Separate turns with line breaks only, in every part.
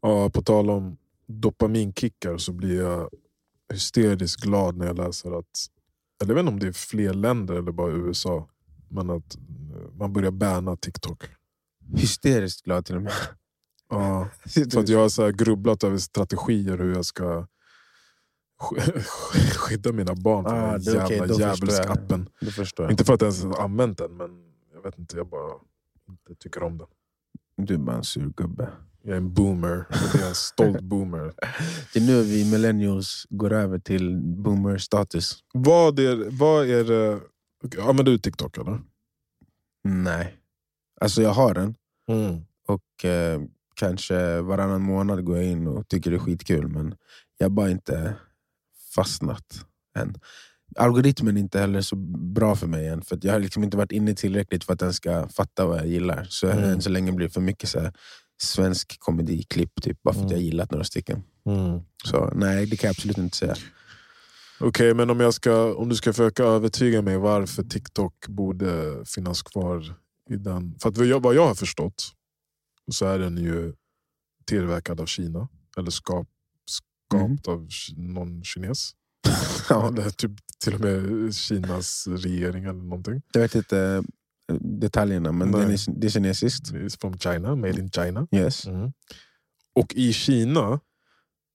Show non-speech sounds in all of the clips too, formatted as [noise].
Ja, på tal om dopaminkickar så blir jag hysteriskt glad när jag läser att, eller jag vet inte om det är fler länder eller bara USA, men att man börjar banna TikTok.
Hysteriskt glad till och med.
Ja, [laughs] för att jag har så grubblat över strategier hur jag ska sk- [laughs] skydda mina barn från
Ah,
den jävla
jag.
djävulskappen. Inte för att jag ens har använt den, men jag vet inte, jag bara inte tycker om den.
Du är bara en sur gubbe.
Jag är en boomer, jag är en stolt [laughs] boomer.
Det är nu vi millennials går över till boomer-status.
Vad är, vad är det... Okay, använder du TikTok eller?
Nej. Alltså jag har den, och eh, kanske varannan månad går jag in och tycker det är skitkul, men jag har bara inte fastnat än. Algoritmen är inte heller så bra för mig än, för jag har liksom inte varit inne tillräckligt för att den ska fatta vad jag gillar. Så
Mm.
än så länge blir det för mycket så här, svensk komediklipp, typ, bara för att
Mm.
jag gillat några stycken. Så nej, det kan jag absolut inte säga.
Okej, men om, jag ska, om du ska försöka övertyga mig varför TikTok borde finnas kvar i den... För att vad jag, vad jag har förstått så är den ju tillverkad av Kina. Eller skap, skapt av ki- någon kines. [laughs]
Ja.
Eller typ till och med Kinas regering eller någonting.
Jag vet inte detaljerna, men
Nej.
den är, det är kinesiskt.
It's from China, made in China.
Yes.
Och i Kina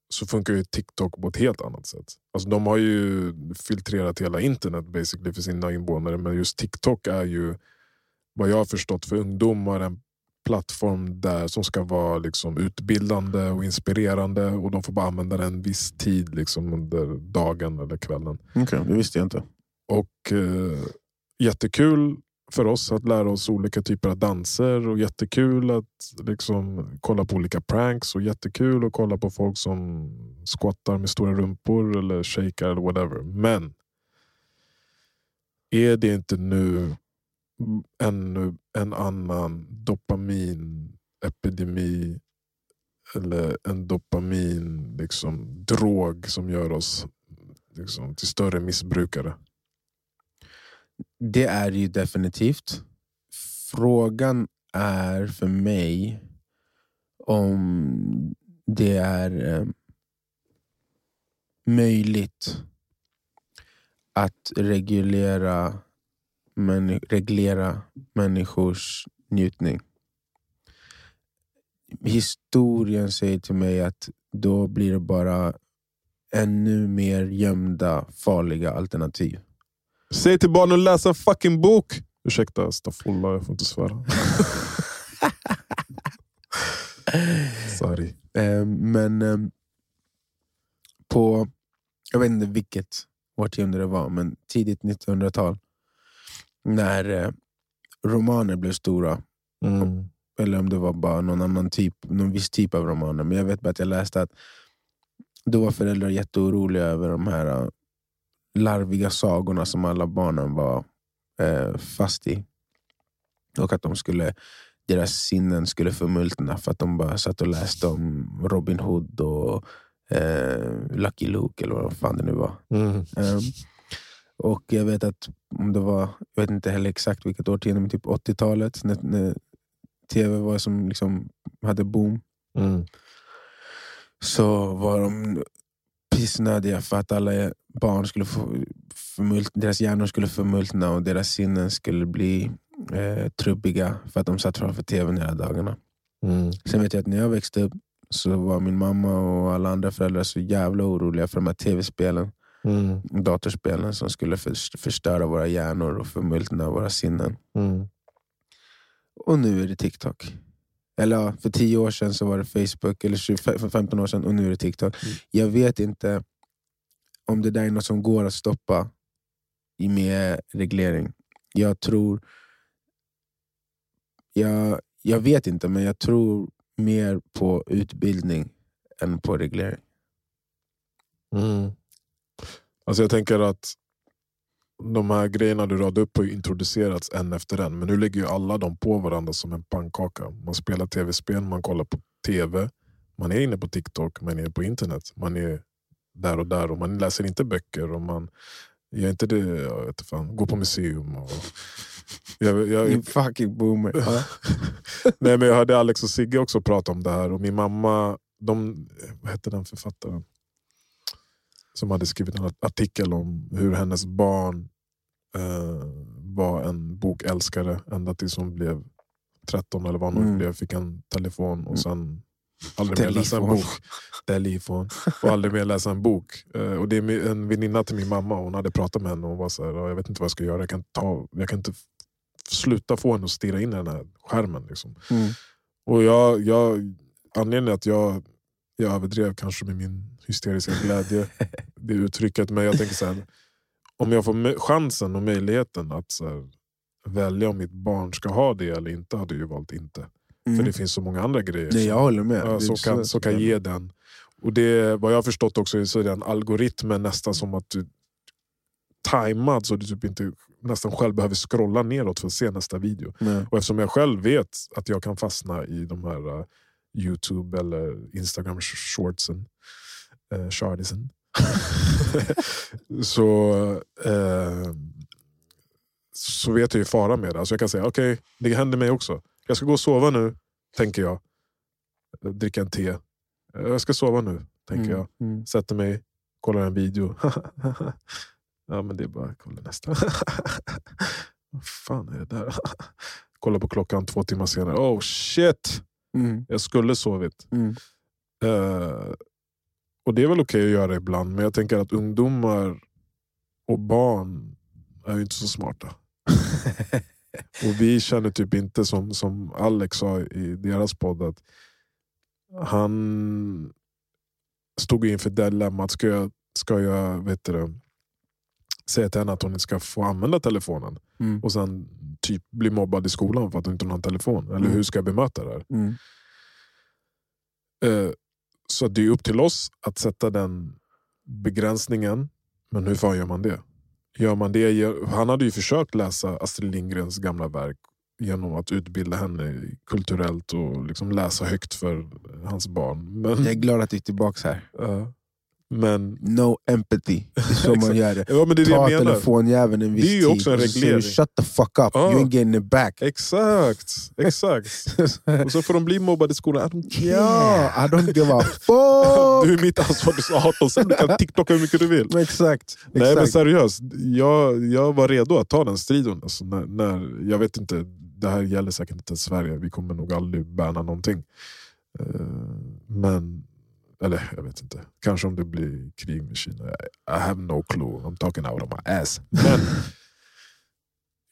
så funkar ju TikTok på ett helt annat sätt. Alltså de har ju filtrerat hela internet basically för sina invånare men just TikTok är ju vad jag har förstått för ungdomar en plattform där som ska vara liksom utbildande och inspirerande och de får bara använda den en viss tid liksom under dagen eller kvällen.
Okej, det visste jag inte.
Och eh, jättekul för oss att lära oss olika typer av danser och jättekul att liksom, kolla på olika pranks och jättekul att kolla på folk som squattar med stora rumpor eller shakar eller whatever. Men är det inte nu ännu en annan dopaminepidemi eller en dopamin liksom, drog som gör oss liksom, till större missbrukare?
Det är ju definitivt. Frågan är för mig om det är eh, möjligt att reglera, reglera människors njutning. Historien säger till mig att då blir det bara ännu mer gömda, farliga alternativ.
Säg till barnen att läsa en fucking bok! Ursäkta, staffullah, jag får inte svära. [laughs] Sorry.
Eh, men eh, på, jag vet inte vilket årtionde det var, men tidigt 1900-tal. När eh, romaner blev stora.
Mm.
Eller om det var bara någon annan typ, någon viss typ av romaner. Men jag vet bara att jag läste att då var föräldrar jätteoroliga över de här eh, larviga sagorna som alla barnen var eh, fast i. Och att de skulle, deras sinnen skulle förmultna för att de bara satt och läste om Robin Hood och eh, Lucky Luke eller vad fan det nu var.
Mm.
Ehm, och jag vet att om det var, jag vet inte heller exakt vilket årtionde, men typ 80-talet när, när tv var som liksom hade boom.
Mm.
Så var de pissnödiga för att alla barn skulle få förmult, deras hjärnor skulle förmultna och deras sinnen skulle bli eh, trubbiga för att de satt framför tvn hela dagarna.
Mm.
Sen vet jag att när jag växte upp så var min mamma och alla andra föräldrar så jävla oroliga för de här tv-spelen.
Mm.
datorspelen som skulle för- förstöra våra hjärnor och förmultna våra sinnen.
Mm.
Och nu är det TikTok. Eller för 10 år sedan så var det Facebook, eller 25 för 15 år sedan, och nu är det TikTok. Jag vet inte om det där är något som går att stoppa i med reglering. Jag tror... Jag, jag vet inte, men jag tror mer på utbildning än på reglering.
Mm. Alltså jag tänker att de här grejerna du radade upp har ju introducerats en efter en. Men nu ligger ju alla de på varandra som en pannkaka. Man spelar tv-spel, man kollar på tv, man är inne på TikTok, man är på internet. Man är där och där och man läser inte böcker. Och man gör inte det, jag vet inte fan, går på museum. Och Jag, jag,
Din fucking boomer. [laughs]
Nej, men jag hörde Alex och Sigge också prata om det här. Och min mamma, de, vad hette den författaren? Som hade skrivit en artikel om hur hennes barn eh, var en bokälskare ända tills hon blev 13 eller vad hon
Mm.
blev. Fick en telefon och sen aldrig mer läsa en bok. Telefon. Och aldrig mer läsa en bok. Eh, och det är en väninna till min mamma. Hon hade pratat med henne och hon var så här, "Ja, jag vet inte vad jag ska göra. Jag kan, ta, jag kan inte sluta få henne att stirra in i den här skärmen. Liksom.
Mm.
Och jag, jag, anledningen att jag, jag överdrev kanske med min hysteriska glädje, [laughs] det uttrycket, men jag tänker så här, om jag får chansen och möjligheten att så här, välja om mitt barn ska ha det eller inte, hade jag ju valt inte. För
Mm.
det finns så många andra grejer
Nej, jag håller med.
Som,
så-
kan, som kan ge den. Och det, vad jag har förstått också så är den algoritmen nästan som att du tajmad så du typ inte nästan själv behöver scrolla neråt för att se nästa video.
Nej.
Och eftersom jag själv vet att jag kan fastna i de här uh, Youtube eller Instagram shortsen, uh, shardisen. [laughs] så, eh, så vet jag ju fara med det. Alltså jag kan säga okej, det händer mig också. Jag ska gå och sova nu, tänker jag. Dricka en te. Eh, Jag ska sova nu, tänker jag.
Mm. Mm.
Sätter mig, kollar en video. [laughs] ja men det är bara kolla nästa. [laughs] Vad fan är det där? kollar på klockan två timmar senare. Oh shit!
Mm.
Jag skulle sovit.
Mm.
Eh, och det är väl okej att göra ibland, men jag tänker att ungdomar och barn är ju inte så smarta. [laughs] och vi känner typ inte som, som Alex sa i deras podd att han stod inför dilemmat. Ska jag, ska jag vet du, säga till henne att hon inte ska få använda telefonen
Mm.
och sen typ bli mobbad i skolan för att hon inte har en telefon? Eller
Mm.
hur ska jag bemöta det här?
Mm.
Eh, Så det är upp till oss att sätta den begränsningen. Men hur fan gör man det? Gör man det han hade ju försökt läsa Astrid Lindgrens gamla verk genom att utbilda henne kulturellt och liksom läsa högt för hans barn. Men,
Jag är glad att du är tillbaka här.
Ja. Men,
No empathy. Det [laughs] är så man gör det.
ja, men det är det
Ta
jag
telefonjäveln en viss
Det är ju
tid
också en
så du,
reglering.
Shut the fuck up,
Ja.
you ain't getting it back.
Exakt, [laughs] exakt. Och så får de bli mobbade i skolan. I don't care.
ja, I don't give a [laughs]
Du
fuck!
är mitt ansvar, du är 18, sen du kan TikToka hur mycket du vill.
Exakt.
Nej men seriöst, jag, jag var redo att ta den striden. Alltså, när, när, jag vet inte, det här gäller säkert inte Sverige, vi kommer nog aldrig bärna någonting. Eh, men, eller jag vet inte, kanske om det blir krig med Kina. I, I have no clue, I'm talking out of my ass. Men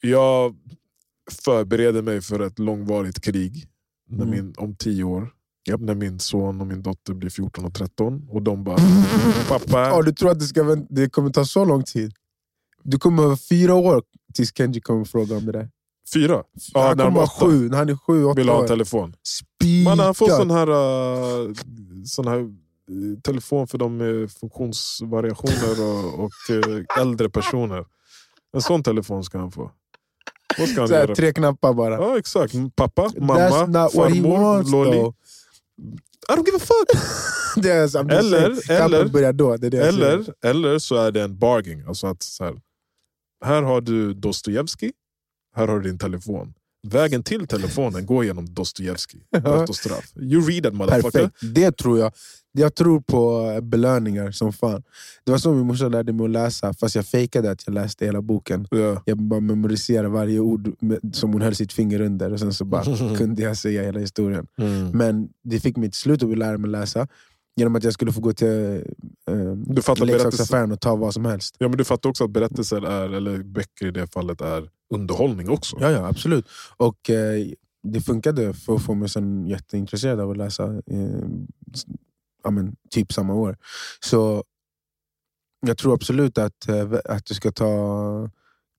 [laughs] jag förbereder mig för ett långvarigt krig när
Mm.
min, om tio år. När min son och min dotter blir 14 och 13 och de bara [laughs] Pappa,
Ja, du tror att det, ska, det kommer ta så lång tid? Du kommer behöva fyra år tills Kenji kommer fråga om det där.
fyra? Ja,
han
när
kommer
var
vara sju, när han är sju, åtta
vill ha en telefon.
Spika!
Man har fått sån här, uh, sån här eh, telefon för de med funktionsvariationer och, och eh, äldre personer. En sån telefon ska han få. Vad ska han
Så
göra?
tre knappar bara.
Ja exakt, pappa, mamma, farmor, lolly. I don't give a fuck! [laughs]
Det är, just
Eller- eller-
då. Det det.
Eller, eller så är det en barging. Alltså att så här, här har du Dostojevskij, här har du din telefon. Vägen till telefonen går genom Dostojevskij. [laughs] Brott och straff. You read that motherfucker.
Perfekt. Det tror jag. Jag tror på eh, belöningar som fan. Det var så min morsa lärde mig att läsa, fast jag fejkade att jag läste hela boken.
Ja.
Jag bara memoriserade varje ord som hon höll sitt finger under och sen så bara [laughs] kunde jag säga hela historien.
Mm.
Men det fick mig till slut att lära mig läsa genom att jag skulle få gå till eh,
Du fattar
leksaksaffären och ta vad som helst.
Ja, men du fattar också att berättelser, är, eller böcker i det fallet, är underhållning också.
Ja, ja absolut. Och eh, det funkade för att få mig sen jätteintresserad av att läsa eh, s- ja, men, typ samma år. Så jag tror absolut att, eh, att du ska ta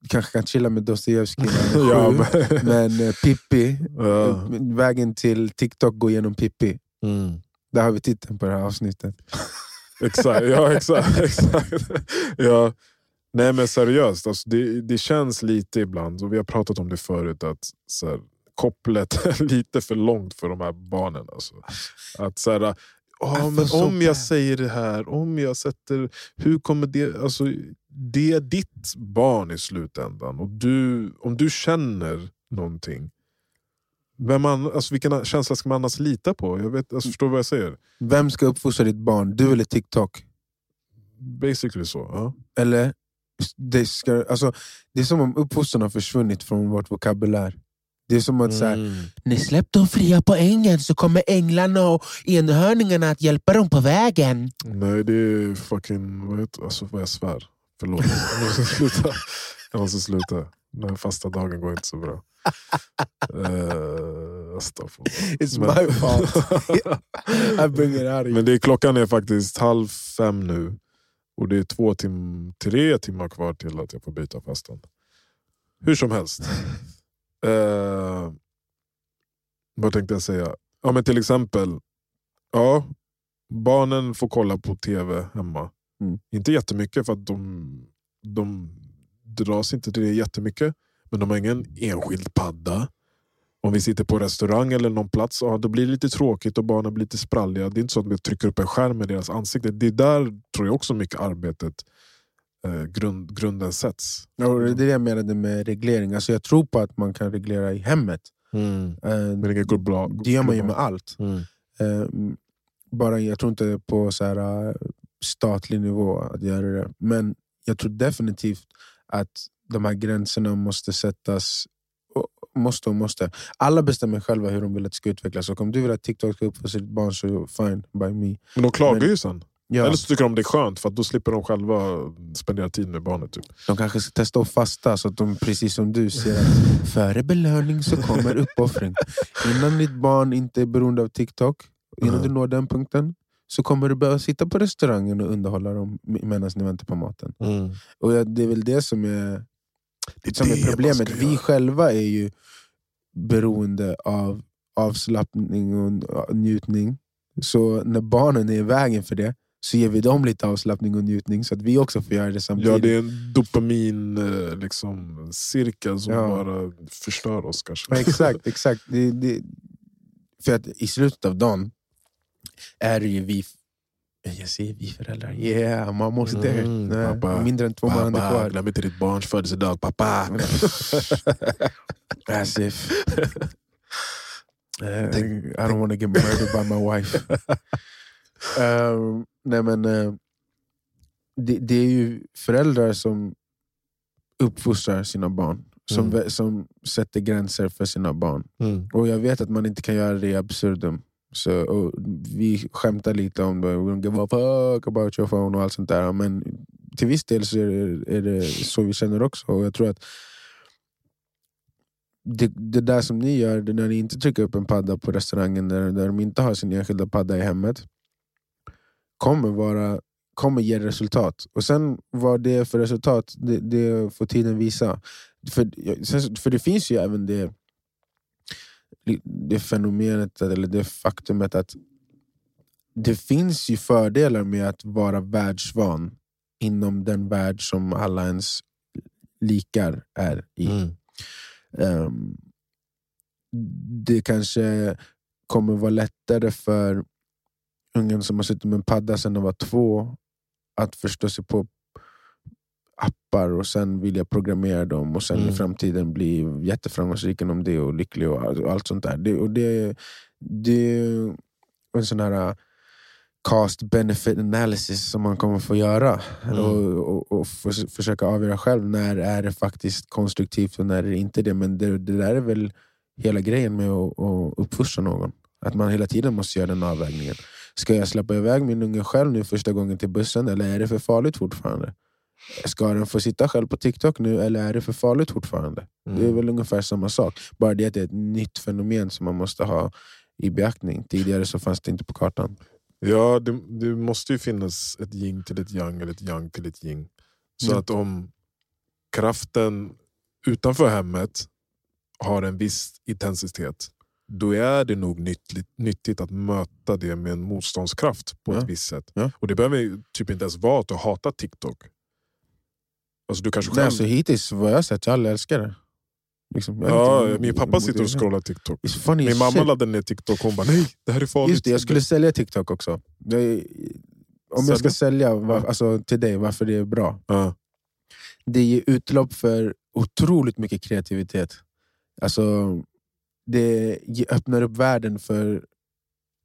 kanske kan chilla med Dostojevskij [laughs]
Ja, men,
men eh, Pippi,
ja.
eh, vägen till TikTok går genom Pippi.
Mm.
Där har vi titeln på det här avsnittet. [laughs]
Exakt, ja exakt. [laughs] exakt. Ja. Nej men seriöst, alltså, det, det känns lite ibland, och vi har pratat om det förut, att så här, kopplet [laughs] är lite för långt för de här barnen. Alltså. Att så här, "Åh,
I
men om jag
bad."
säger det här, om jag sätter... Hur kommer det... Alltså, det är ditt barn i slutändan. Och du, om du känner någonting, vem man, alltså vilken känsla ska man annars lita på? Jag vet, alltså, förstår du vad jag säger?
Vem ska uppfostra ditt barn? Du eller TikTok?
Basically så. Ja.
Eller? Det, ska, alltså, det är som om uppfostran har försvunnit från vårt vokabulär. Det är som att så här,
Mm.
Ni släpp dem fria på ängen så kommer änglarna och enhörningarna att hjälpa dem på vägen.
Nej, det är fucking... Vad heter, alltså, vad jag svär. Förlåt. Jag måste sluta. Jag måste sluta. Den fasta dagen går inte så bra. Uh,
It's my fault. [laughs]
Men det är, klockan är faktiskt halv fem nu. Och det är två tim tre timmar kvar till att jag får byta fastan. Hur som helst. [laughs] Eh, vad tänkte jag säga? Ja, men till exempel, ja, barnen får kolla på tv hemma.
Mm.
Inte jättemycket för att de, de dras inte till det jättemycket. Men de har ingen enskild padda. Om vi sitter på restaurang eller någon plats, ja, då blir det lite tråkigt och barnen blir lite spralliga. Det är inte så att vi trycker upp en skärm med deras ansikte. Det är där tror jag också mycket arbetet, eh, grund, grunden sätts.
Ja, det är det jag menade med reglering. Alltså jag tror på att man kan reglera i hemmet. Eh,
Men det går bra.
det gör man ju med allt.
Mm.
Eh, bara, jag tror inte på så här, eh, statlig nivå att göra det. Men jag tror definitivt att de här gränserna måste sättas. Måste och måste. Alla bestämmer själva hur de vill att det ska utvecklas. Och om du vill att TikTok ska uppfostra sitt barn så fine by me.
Men de klagar
Men-
ju sen.
Ja,
Eller så tycker de det är skönt för då slipper de själva spendera tid med barnet. Typ.
De kanske ska testa att fasta så att de precis som du ser att före belöning så kommer uppoffring. Innan ditt barn inte är beroende av TikTok, innan
Mm.
du når den punkten, så kommer du behöva sitta på restaurangen och underhålla dem medan ni väntar på maten. Och ja, Det är väl det som är,
Det
som
det
är problemet. Vi själva är ju beroende av avslappning och njutning. Så när barnen är i vägen för det, så ger vi dem lite avslappning och njutning så att vi också får göra det samtidigt.
Ja, det är en dopamin eh, liksom, cirkel som
Ja.
bara förstör oss kanske.
Ja, exakt, [laughs] exakt. Det, det, för att i slutet av dagen är ju vi... Jag säger vi föräldrar. Yeah, I'm almost there.
Mm,
Nej,
pappa.
mindre än två månader
Pappa,
kvar.
glöm inte ditt barns födelsedag, pappa! [laughs]
As if. [laughs] Eh, I don't want to get murdered by my wife. Ehm, [laughs] nej men, eh, det, det är ju föräldrar som uppfostrar sina barn. Som,
Mm.
som sätter gränser för sina barn.
Mm.
Och jag vet att man inte kan göra det i absurdum. Så, vi skämtar lite om det, we don't give a fuck about your phone och allt sånt där. Men till viss del så är det, är det så vi känner också. Och jag tror att det, det där som ni gör, det när ni inte trycker upp en padda på restaurangen där, där de inte har sin enskilda padda i hemmet, kommer, vara, kommer ge resultat. Och sen vad det är för resultat, det, det får tiden visa. För, för det finns ju även det det fenomenet, eller det faktumet att det finns ju fördelar med att vara världsvan inom den värld som alla ens likar är i.
Mm.
Ehm, det kanske kommer vara lättare för ungen som har suttit med en padda sedan de var två att förstå sig på appar och sen vilja programmera dem och sen i
Mm.
framtiden bli jätteframgångsrik inom det och lycklig och allt, sånt där. Det, och det, det är en sån här uh, cost benefit analysis som man kommer få göra
Mm.
och, och, och förs- försöka avgöra själv när är det faktiskt konstruktivt och när är det inte det. Men det, det där är väl hela grejen med att, att uppfostra någon. Att man hela tiden måste göra den avvägningen. Ska jag släppa iväg min unge själv nu första gången till bussen eller är det för farligt fortfarande? Ska den få sitta själv på TikTok nu eller är det för farligt fortfarande? Det är
Mm.
väl ungefär samma sak. Bara det att det är ett nytt fenomen som man måste ha i beaktning. Tidigare så fanns det inte på kartan.
Ja, det, det måste ju finnas ett yin till ett yang eller ett yang till ett yin. Så
Mm.
att om kraften utanför hemmet har en viss intensitet, då är det nog nyttligt, nyttigt att möta det med en motståndskraft på
Ja.
ett visst sätt.
Ja.
Och Det behöver ju typ inte ens vara att du hatar TikTok. Alltså du kanske
Nej,
själv...
alltså, hittills vad jag har sett, alla älskar det. Liksom, jag
ja,
inte-
min pappa sitter och scrollar TikTok.
Funny
Min mamma
shit.
laddade ner TikTok och hon bara nej, det här är farligt.
Just det, jag skulle sälja TikTok också. Jag, om jag ska sälja var, alltså, till dig varför det är bra.
Ja.
det ger utlopp för otroligt mycket kreativitet. Alltså, det öppnar upp världen för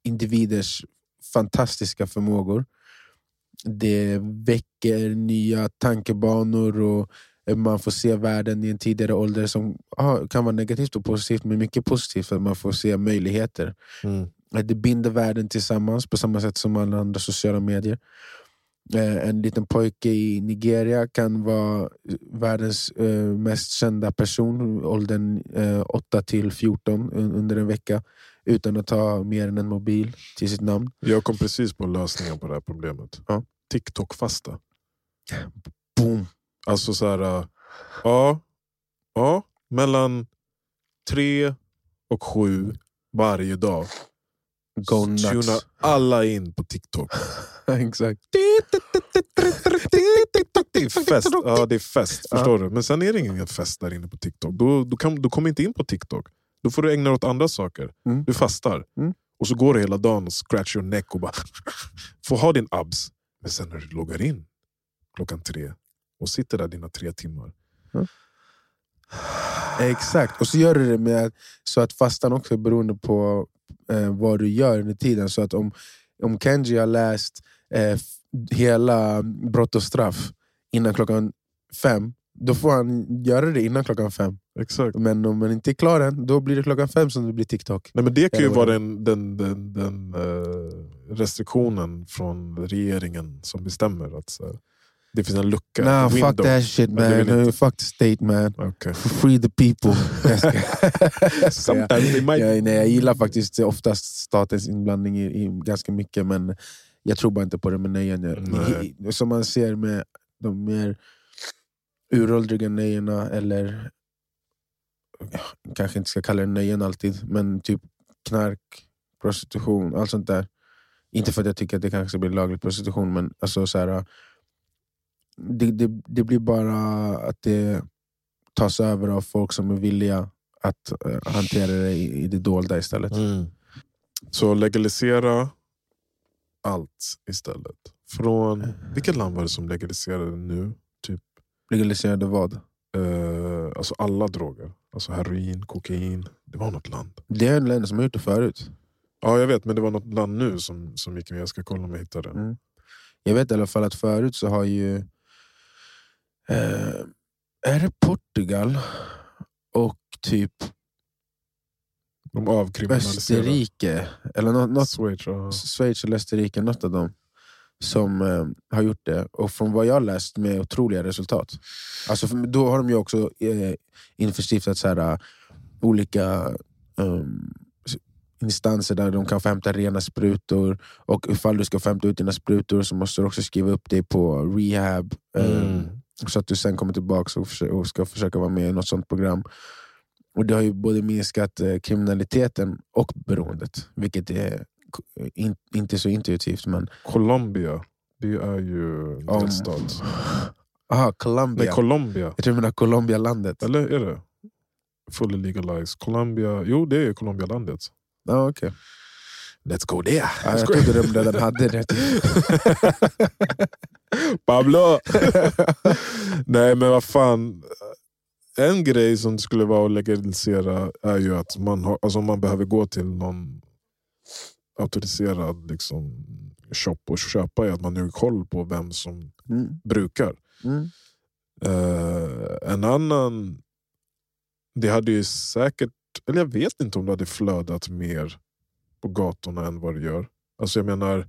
individers fantastiska förmågor. Det väcker nya tankebanor och eh, man får se världen i en tidigare ålder som ah, kan vara negativt och positivt, men mycket positivt för att man får se möjligheter.
Mm.
Att Det binder världen tillsammans på samma sätt som alla andra sociala medier. Eh, En liten pojke i Nigeria kan vara världens eh, mest kända person, åldern eh, 8 till 14 un- under en vecka utan att ta mer än en mobil till sitt namn.
Jag kom precis på lösningen på det här problemet.
Ja.
TikTok-fasta.
Boom!
Alltså så här, äh, ja, ja, mellan tre och sju varje dag.
Go nuts.
Alla in på TikTok. [laughs]
Exakt.
Det är fest. Ja, det är fest. Förstår du? Men sen är det ingen fest där inne på TikTok. Då, då, kan, då kommer inte in på TikTok. Då får du ägna dig åt andra saker.
Mm.
Du fastar.
Mm.
Och så går du hela dagen och scratch your neck och bara [laughs] får ha din abs. Men sen när du loggar in klockan tre och sitter där dina tre timmar.
Exakt. Och så gör du det med så att fastan också är beroende på eh, vad du gör under tiden. Så att om, om Kenji har läst eh, hela Brott och straff innan klockan fem, då får han göra det innan klockan fem.
Exakt.
Men om man inte är klar än, då blir det klockan fem som det blir TikTok.
Nej, men det kan ju
vad
vara den, den, den, den eh, restriktionen från regeringen som bestämmer att så här, det finns en lucka.
Nah,
ett
fuck
window.
that shit man.
inte-
Fuck the state man.
Okej.
Free the people. [laughs] [laughs]
Sometimes they might...
jag, nej, jag gillar faktiskt oftast statens inblandning i, i ganska mycket, men jag tror bara inte på det med nöjen. Som man ser med de mer uråldriga nöjena, eller kanske inte ska kalla det nöjen alltid, men typ knark, prostitution, allt sånt där. Inte för att jag tycker att det kanske blir laglig prostitution, men alltså så här, det, det, det blir bara att det tas över av folk som är villiga att eh, hantera det i, i det dolda istället.
Mm. Så legalisera allt istället. Från, vilket land var det som legaliserade nu?
Legaliserade vad?
Eh, alltså alla droger. Alltså heroin, kokain. Det var något land.
Det är länder som har gjort det förut.
Ja jag vet men det var något land nu som, som gick med. Jag ska kolla om jag hittar det.
Mm. Jag vet i alla fall att förut så har ju... Eh, är det Portugal och typ
De.
Österrike, eller något, något
Schweiz, ja.
Schweiz eller Österrike, något av dem som eh, har gjort det. Och från vad jag läst med otroliga resultat. Alltså då har de ju också eh, införstiftat så här, eh, olika s- instanser där de kan få hämta rena sprutor. Och ifall du ska få hämta ut dina sprutor så måste du också skriva upp dig på rehab. eh,
Mm.
Så att du sen kommer tillbaka och, och ska försöka vara med i något sånt program. Och Det har ju både minskat eh, kriminaliteten och beroendet. Vilket är in, inte så intuitivt. Men,
Colombia, det är ju en delstat.
aha, Colombia.
Nej, Colombia.
jag tror du menar Colombia-landet.
Eller är det? Fully legalized. Colombia, jo det är Colombia-landet.
Ja, okay.
Let's go there!
ja, jag trodde de redan hade det. [laughs]
Pablo! [laughs] Nej men vad fan. En grej som skulle vara att legalisera är ju att man, har, alltså man behöver gå till någon auktoriserad liksom, shop och köpa är att man har koll på vem som
Mm.
brukar.
Mm.
Eh, en annan, det hade ju säkert, eller jag vet inte om det hade flödat mer på gatorna än vad det gör. Alltså jag menar, jag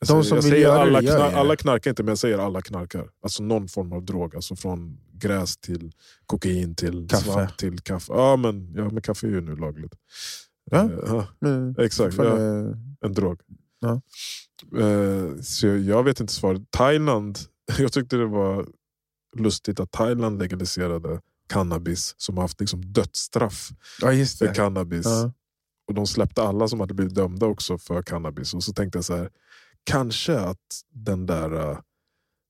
De
säger,
som
jag säger alla, knar, alla knarkar inte, men jag säger alla knarkar. Alltså någon form av drog, alltså från gräs till kokain till
Kaffe.
svamp till kaffe. Ja men, ja, men kaffe är ju nu lagligt.
Ja.
Eh, ja,
Men,
exakt, ja,
eh,
en drog.
Ja.
Eh, så jag, vet inte svaret. Thailand, [laughs] jag tyckte det var lustigt att Thailand legaliserade cannabis som har haft liksom dödsstraff
ja,
för cannabis.
Ja.
Och de släppte alla som hade blivit dömda också för cannabis. Och så tänkte jag så här, kanske att den där,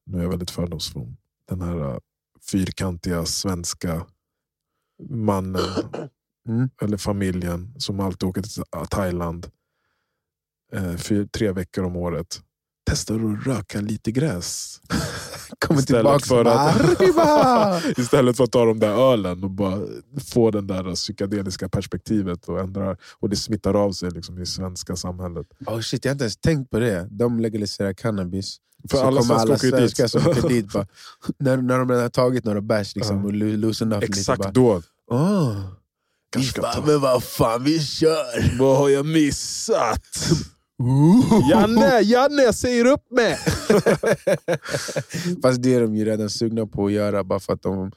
nu är jag väldigt fördomsfull, den här fyrkantiga svenska mannen [clears throat]
Mm.
eller familjen som alltid åker till Thailand eh, fyr, tre veckor om året testar att röka lite gräs [laughs]
Kommer
Istället
tillbaka
för att-! [laughs] Istället för att ta de där ölen och bara få den där psykedeliska perspektivet och ändra och det smittar av sig liksom i svenska samhället.
Oh shit, jag har inte ens tänkt på det. De legaliserar cannabis.
För
så
alla
kommer alla svenskar som åker [laughs] dit bara, när, när de redan har tagit några bärs liksom,
Ja.
och lo- loosened up lite.
Exakt då.
oh,
Kanske ska ta-
men vad fan, vi kör!
Vad har jag missat? Janne, Janne, jag säger upp mig! [laughs]
Fast det är de ju redan sugna på att göra bara för att de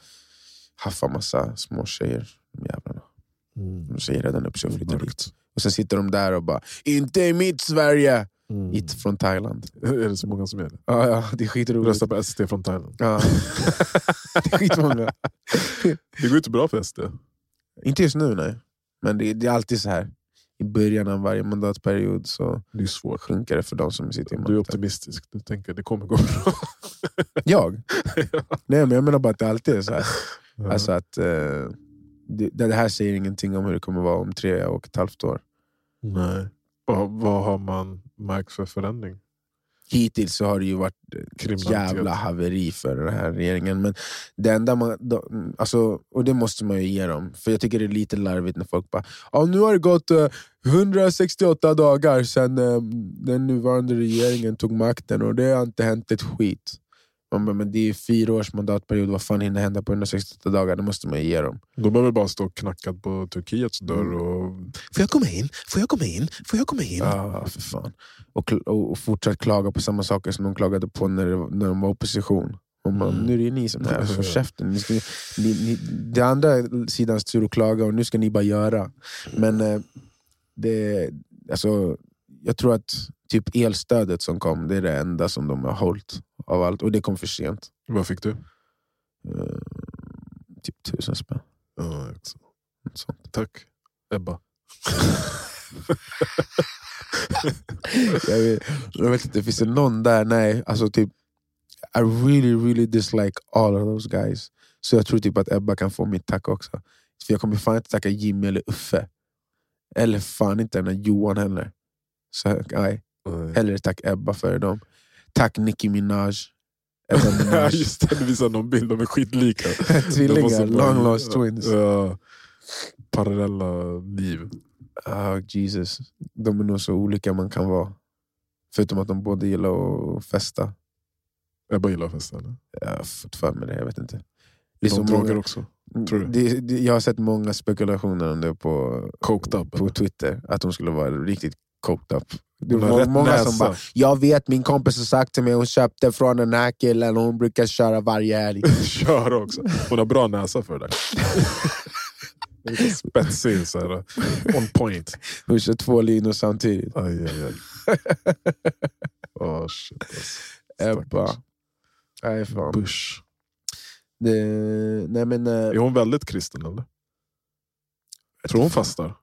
haffar massa små tjejer. De jävlarna. De säger redan upp sig och flyttar dit.
Mörkt.
Och sen sitter de där och bara “Inte i mitt Sverige!”
Mm.
Hit från Thailand.
Är det så många som är det?
Ja, ja, det är skitroligt.
Rösta på SD från Thailand.
Ja. [laughs] det är skitmånga.
Det går inte bra för SD.
Inte just nu nej. Men det, det är alltid så här. I början av varje mandatperiod så
Det är svårt.
sjunker det för de som sitter i
Du är
makten.
optimistisk. Du tänker det kommer gå bra. [laughs]
Jag? [laughs] Nej men jag menar bara att det alltid är så här.
Ja.
Alltså att eh, det, det här säger ingenting om hur det kommer vara om tre och ett halvt år.
Nej. Vad, vad har man märkt för förändring?
Hittills så har det ju varit ett
Kriminalitet.
jävla haveri för den här regeringen. Men det enda man, mm, alltså, och det måste man ju ge dem. För jag tycker det är lite larvigt när folk bara nu har det gått eh, 168 dagar sedan eh, den nuvarande regeringen tog makten och det har inte hänt ett skit. Man bara, men det är fyra års mandatperiod, vad fan hinner hända på 168 dagar? Det måste man ge dem.
De behöver bara stå och knacka på Turkiets dörr.
Mm.
Och...
Får jag komma in? Får jag komma in? Får jag komma in? Ja, för fan. Och, och, och fortsatt klaga på samma saker som de klagade på när, när de var opposition. Man,
Mm.
Nu är det ni som är så [laughs] käften. Ni ska, ni, ni, det andra sidans tur att klaga och nu ska ni bara göra. Men eh, det, alltså, jag tror att typ elstödet som kom, det är det enda som de har hållit av allt. Och det kom för sent.
Vad fick du?
Eh, typ tusen spänn.
Ja, också.
sånt.
Tack Ebba.
jag, vet, jag vet inte, finns det någon där? Nej, alltså typ I really really dislike all of those guys. Så jag tror typ att Ebba kan få mitt tack också. För jag kommer fan inte tacka Jimmy eller Uffe. Eller fan inte den Johan heller. Så nej, hellre tack Ebba för dem. Tack Nicki Minaj. Ebba [laughs] Minaj.
Just det, du visade någon bild, de är skitlika. [laughs]
Tvillingar, long lost twins.
Ja, parallella liv.
Oh, Jesus. De är nog så olika man kan vara. Förutom att de båda gillar att festa.
Ebba gillar att festa. eller?
Jag har fått för mig det, jag vet inte. Det
De droger
många,
också. tror du?
det, det, jag har sett många spekulationer om det på,
Coked up.
på
eller?
Twitter, att de skulle vara riktigt coked up. Det var många
näsa.
som bara, jag vet min kompis har sagt till mig hon köpte från den här killen och hon brukar köra varje helg. [laughs]
Köra också. Hon har bra näsa för det [laughs] där. Spetsig, så här, on point.
Hon kör två linor samtidigt.
Aj, aj, aj. [laughs] Oh, shit, alltså.
Ebba. Nej, fan.
Bush.
Det, nej, men, eh,
Är hon väldigt kristen eller? Jag tror hon fastar.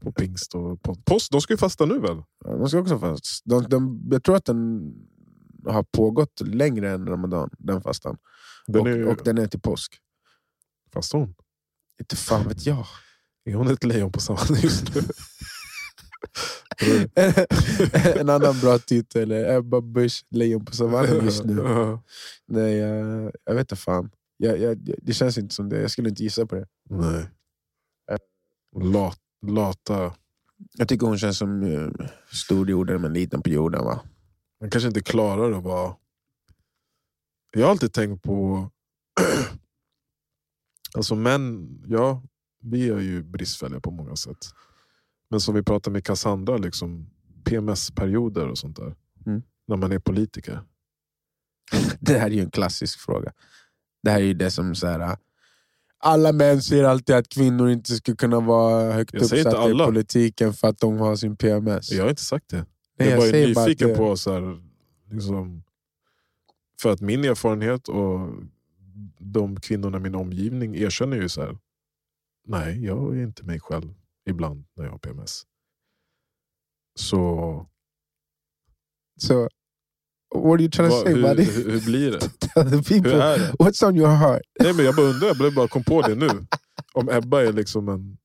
På pingst och på- post. De ska ju fasta nu väl?
Ja, De ska också fast. De, de, jag tror att den har pågått längre än Ramadan, den fastan.
Den
och,
är,
och den är till påsk.
Fastar hon?
Inte fan vet jag.
Är hon ett lejon på savannen just nu? [laughs]
en annan bra titel är Ebba Busch, Lejon på savannen just nu. Nej, jag, jag vet inte fan. Jag, jag, det känns inte som det. Jag skulle inte gissa på det.
Nej. Lat, lata.
Jag tycker hon känns som uh, stor i orden men liten på jorden. Va?
Man kanske inte klarar att vara... Jag har alltid tänkt på... [clears throat] alltså män, ja, vi är ju bristfälliga på många sätt. Men som vi pratade med Cassandra, liksom, PMS-perioder och sånt där.
Mm.
När man är politiker. [laughs]
Det här är ju en klassisk fråga. Det här är ju det som så här. Alla män säger alltid att kvinnor inte ska kunna vara högt
Jag
uppsatta i politiken för att de har sin PMS.
Jag har inte sagt det.
Nej,
jag
jag
ju
säger bara att
nyfiken
det-
på så här, liksom, för att min erfarenhet och de kvinnorna i min omgivning erkänner ju så här. Nej, jag är inte mig själv ibland när jag har PMS. Så
Så, what are you trying to
vad,
say
hur,
buddy?
hur, hur blir det? [laughs]
Tell the
Hur
people
är det?
what's on your heart.
Nej, men jag bara undrar, jag blev bara kom på det nu. Om Ebba är liksom en,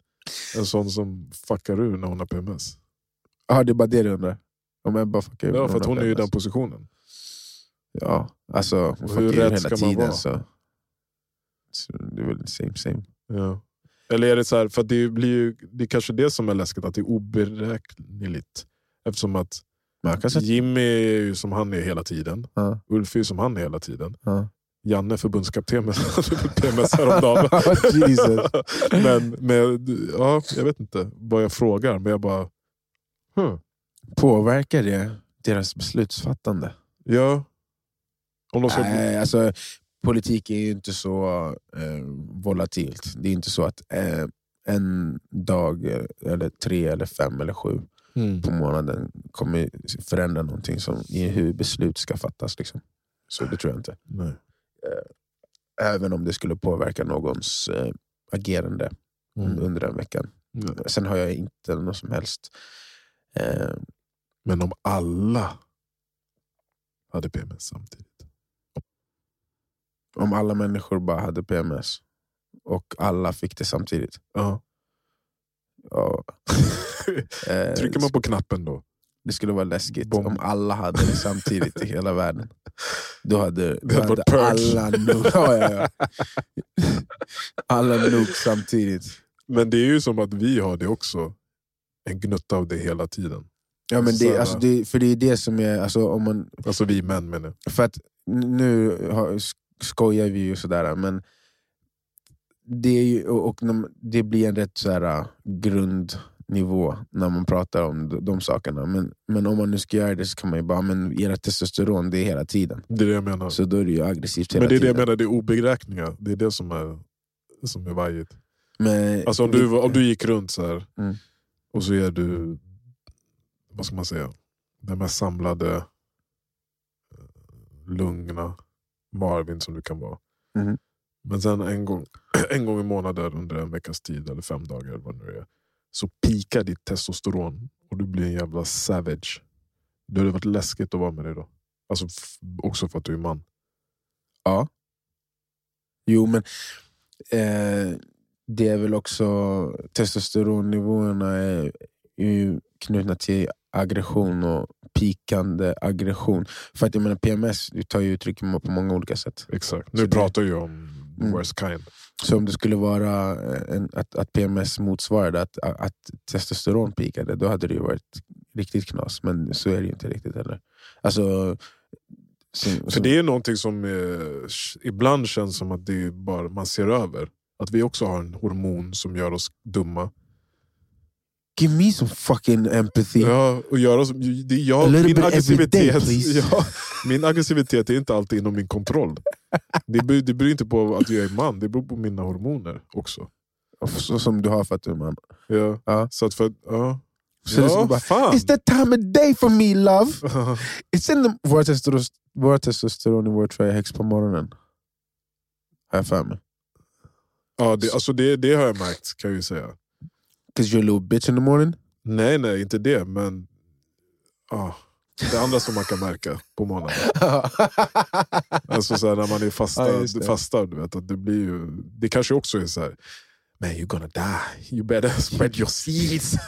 en sån som fuckar ur när hon har PMS.
Ja, det är bara det du undrar? Om Ebba fuckar ur
Ja, för hon
har
är ju i den positionen.
Ja, alltså
Hur
fucking
rädd
hela
ska man
tiden
vara?
så, så det är väl same same.
Ja. Eller är det så här, för det blir ju, det är kanske det som är läskigt, att det är oberäkneligt. Eftersom att Jimmy är ju som han är hela tiden.
ja,
Ulf är ju som han är hela tiden.
ja.
Janne förbundskapten med [laughs] PMS häromdagen. [laughs] [laughs] Men, men ja, jag vet inte vad jag frågar, men jag bara... Huh.
Påverkar det deras beslutsfattande?
Ja. Om de ska,
Nej, alltså, politik är ju inte så eh, volatilt. Det är inte så att eh, en dag, eh, eller tre, eller fem eller sju
mm.
på månaden kommer förändra någonting som, i hur beslut ska fattas. Liksom. Så det tror jag inte.
Nej.
Även om det skulle påverka någons eh, agerande
Mm.
under den veckan.
Nej.
Sen har jag inte något som helst... Eh,
Men om alla hade PMS samtidigt.
om alla människor bara hade PMS och alla fick det samtidigt.
Ja.
Ja, [laughs] eh,
Trycker man på knappen då?
Det skulle vara läskigt
Bomb.
om alla hade det samtidigt i hela världen. Då hade, då
Det hade
alla nog, [laughs] ja, ja, alla nog samtidigt.
Men det är ju som att vi har det också. En gnutta av det hela tiden.
Ja, men det, alltså, det, för det är det som är... Alltså, om man,
Alltså vi män menar jag.
för att nu har, skojar vi ju sådär, men det, är ju, och, det blir en rätt så här, äh, grundnivå när man pratar om de, de sakerna. Men, men om man nu ska göra det så kan man ju bara, men era testosteron det är hela tiden.
Det är det jag menar.
Så då är det ju aggressivt hela
Men det är det
tiden.
jag menar, det är oberäkningar. Det är det som är, som är vajigt.
Men,
Alltså om du, om du gick runt så här
Mm.
och så är du, vad ska man säga, den mest samlade, eh, lugna Marvin som du kan vara.
Mhm.
Men sen en gång, [clears throat] en gång i månaden under en veckas tid, eller fem dagar, eller vad det nu är, så pikar ditt testosteron och du blir en jävla savage. Det hade varit läskigt att vara med dig då. Alltså också för att du är man.
Ja. Jo, men eh, det är väl också testosteronnivåerna är ju knutna till aggression och pikande aggression. För att jag menar PMS du tar ju uttryck på många olika sätt.
Exakt.
Så
Nu
det-
pratar jag om the
Mm.
worst kind.
Så om det skulle vara eh, en, att, att PMS motsvarade att, att testosteron pikade, då hade det ju varit riktigt knas. Men så är det ju inte riktigt heller. Alltså, som-
det är någonting som eh, ibland känns som att det bara man ser över. Att vi också har en hormon som gör oss dumma.
Give me some fucking empathy.
Ja, och gör oss, det jag, min,
day,
aggressivitet,
please. [laughs]
ja, min aggressivitet är inte alltid inom min kontroll. Det beror, det beror inte på att jag är man, det beror på mina hormoner också.
Så som du har för att du är man.
Ja.
Ja.
Så att för, ja.
Så det
ja,
bara,
fan!
It's that time of day for me love! [laughs] It's in the... Våra testosteron, våra testosteronnivåer tror jag är högst på morgonen. Har jag för mig.
ja, det, alltså det, det har jag märkt kan jag ju säga.
Cause you're a little bitch in the morning.
Nej, nej, inte det. Men ja, det andra som man kan märka på morgonen. [laughs] Alltså så här, när man är fasta,
Ja,
fastar, du vet, att det blir ju, det kanske också är så här, man you're gonna die, you better [laughs] spread your seeds. [laughs]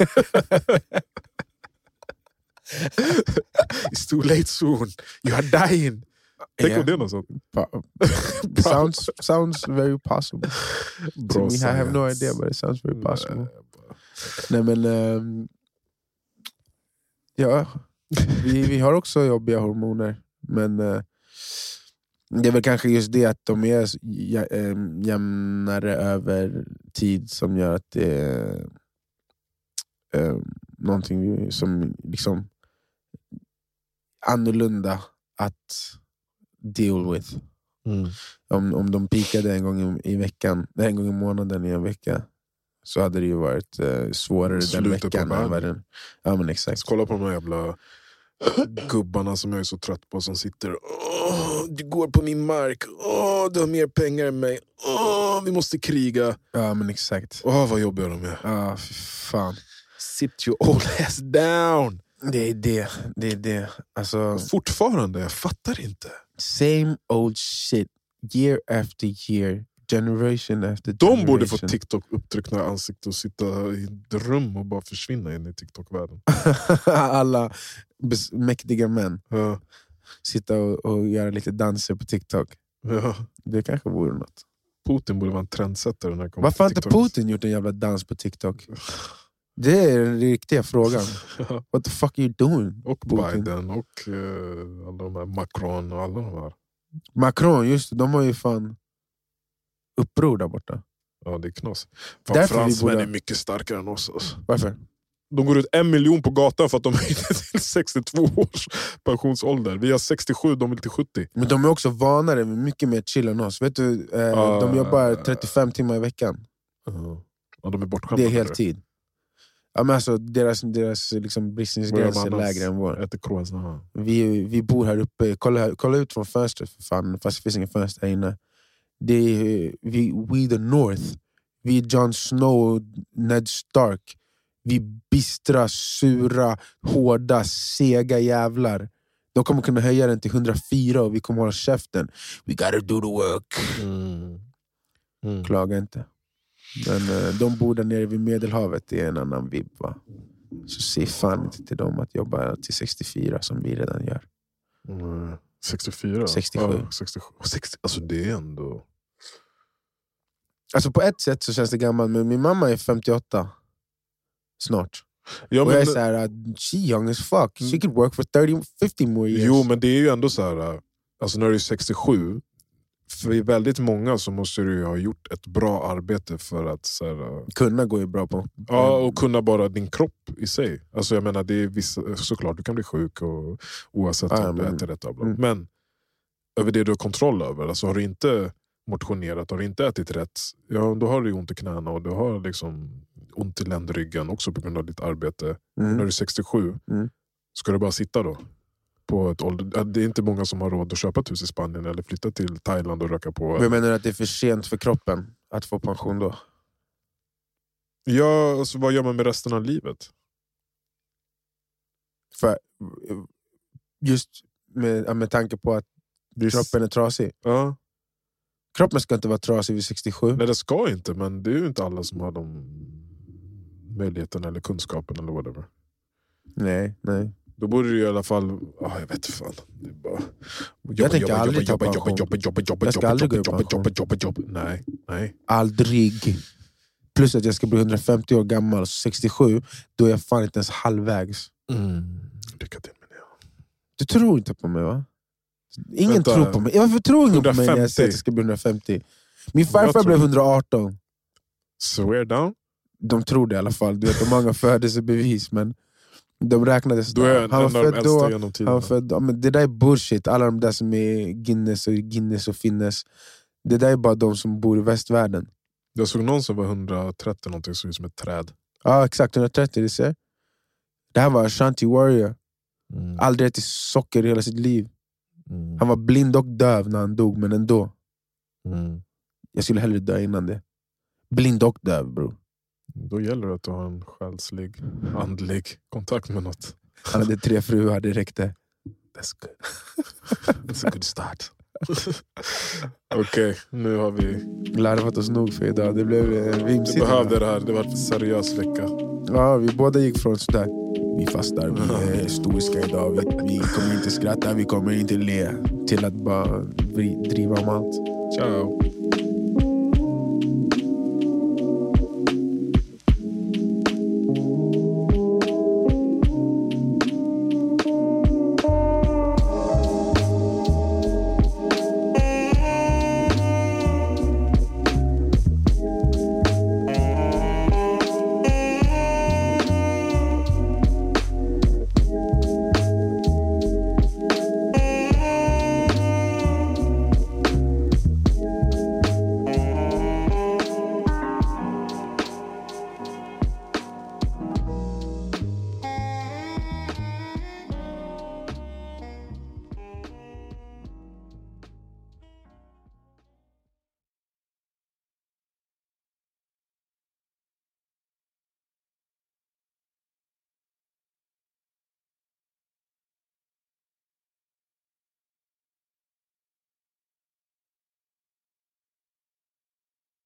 It's too late soon, you are dying. Tänk
Yeah.
om [laughs] det är något sånt.
Sounds, sounds very possible. To me, I have no idea but it sounds very possible.
Nej,
men... ehm, ja, vi, vi har också jobbiga hormoner. Men eh, det är väl kanske just det att de är ehm, jämnare över tid som gör att det är eh, någonting som liksom annorlunda att deal with.
Mm.
Om, om de pikade en gång i, i veckan, en gång i månaden i en vecka så hade det ju varit eh, svårare den
Slutet på
veckan. vad den- Ja men exakt.
Kolla på de här jävla gubbarna som jag är så trött på som sitter Åh, Du går på min mark, Åh, du har mer pengar än mig, Åh, vi måste kriga.
Ja men exakt.
Åh, vad jobbiga de är.
Ja fy fan.
Sit your old ass down.
Det är det. det, är det. Alltså,
Fortfarande, jag fattar inte.
Same old shit. Year after year. Generation after
De
generation.
borde få TikTok upptryckta ansikte och sitta i ett rum och bara försvinna in i TikTok-världen. [laughs]
Alla mäktiga män.
Ja.
sitta och, och göra lite danser på TikTok.
Ja.
Det kanske vore något.
Putin borde vara en trendsättare när det
Varför har inte. Putin gjort en jävla dans på TikTok? [laughs] Det är den riktiga frågan. [laughs] What the fuck are you doing?
Och
Putin.
Biden och eh, alla de här Macron och alla de här.
Macron, just det, de har ju fan uppror där borta.
Ja, det är knas. Fan, fransmän
borde-
är mycket starkare än oss. Alltså.
Varför?
De går ut en miljon på gatan för att de är till 62 års pensionsålder. Vi har 67, de vill till 70.
Men de är också vanare, mycket mer chill än oss. Vet du, eh,
Ah.
de jobbar 35 timmar i veckan.
Ja, de är bortskämda.
Det är heltid. Ja, men alltså, deras deras liksom, bristningsgräns är lägre än vår.
Äter croissant.
Vi, vi bor här uppe, kolla, kolla ut från fönstret för fan, fast det finns inga fönster här inne. Det är, vi, we the North. Vi är Jon Snow Ned Stark. Vi är bistra, sura, hårda, sega jävlar. De kommer kunna höja den till 104 och vi kommer hålla käften. We gotta do the work.
Mm. Mm.
Klaga inte. Men eh, de bor där nere vid Medelhavet, det är en annan vibb. Va? Så se fan inte till dem att jobba till 64 som vi redan gör.
Mm. 64?
67.
Ja, 67. 60. Alltså det är ändå...
Alltså på ett sätt så känns det gammalt, men min mamma är 58. Snart.
Ja,
och jag är såhär, she young as fuck. She could work for 30, 50 more years.
jo, men det är ju ändå så här. äh, Alltså när du är 67, för väldigt många så måste du ha gjort ett bra arbete för att här, äh,
Kunna ju bra på.
Ja, och kunna bara din kropp i sig. Alltså jag menar, det är vissa, såklart du kan bli sjuk och, oavsett
Ja,
om du äter rätt.
Mm.
Men över det du har kontroll över. Alltså har du inte motionerat, har du inte ätit rätt, ja, då har du ont i knäna och du har liksom ont i ländryggen också på grund av ditt arbete. När
Mm.
du är 67,
Mm.
ska du bara sitta då? På ett ålder, det är inte många som har råd att köpa ett hus i Spanien eller flytta till Thailand och röka på.
Men menar du att det är för sent för kroppen att få pension då?
Ja, alltså, vad gör man med resten av livet?
För, just med, med tanke på att
är,
kroppen är trasig.
ja.
Kroppen ska inte vara trasig vid 67.
Nej det ska inte, men det är ju inte alla som har de möjligheterna eller kunskapen eller whatever.
Nej, nej.
Då borde du i alla fall, ah, jag vet fan. Det är bara,
Jag tänker aldrig ta
jobba, jobba, jobba, jobba, jobba,
Jag ska
jobba,
aldrig gå i
jobba,
pension.
jobba, jobba, jobba. Nej, nej.
Aldrig. Plus att jag ska bli 150 år gammal, så 67, då är jag fan inte ens halvvägs.
Lycka till med det.
Du tror inte på mig va? Ingen
Vänta.
tror på mig. Varför tror ingen på mig när jag
150?
säger att jag ska bli 150? Min farfar blev 118.
Swear down.
De tror det i alla fall. Du vet, de har många födelsebevis, men de räknade
Då är
Han var född då,
genom
Han född, ja, men det där är bullshit. Alla de där som är Guinness och Guinness och Finnes. Det där är bara de som bor i västvärlden.
Jag såg någon som var 130 någonting, såg ut som ett träd.
Ja exakt, 130 du ser. Det här var Ashanti Warrior.
Mm.
Aldrig ätit socker i hela sitt liv.
Mm.
Han var blind och döv när han dog, men ändå.
Mm.
Jag skulle hellre dö innan det. Blind och döv bror.
Då gäller det att du har en själslig, andlig kontakt med något.
Han hade tre fruar, det räckte.
That's good. That's a good start. Okej, nu har vi...
Larvat oss nog för idag. Det blev eh,
Du
vimsigt.
behövde det här, det var en seriös vecka.
Ja, vi båda gick från sådär. Vi fastar, vi är stoiska idag. Vi, vi kommer inte skratta, vi kommer inte le. Till att bara driva om allt.
Ciao.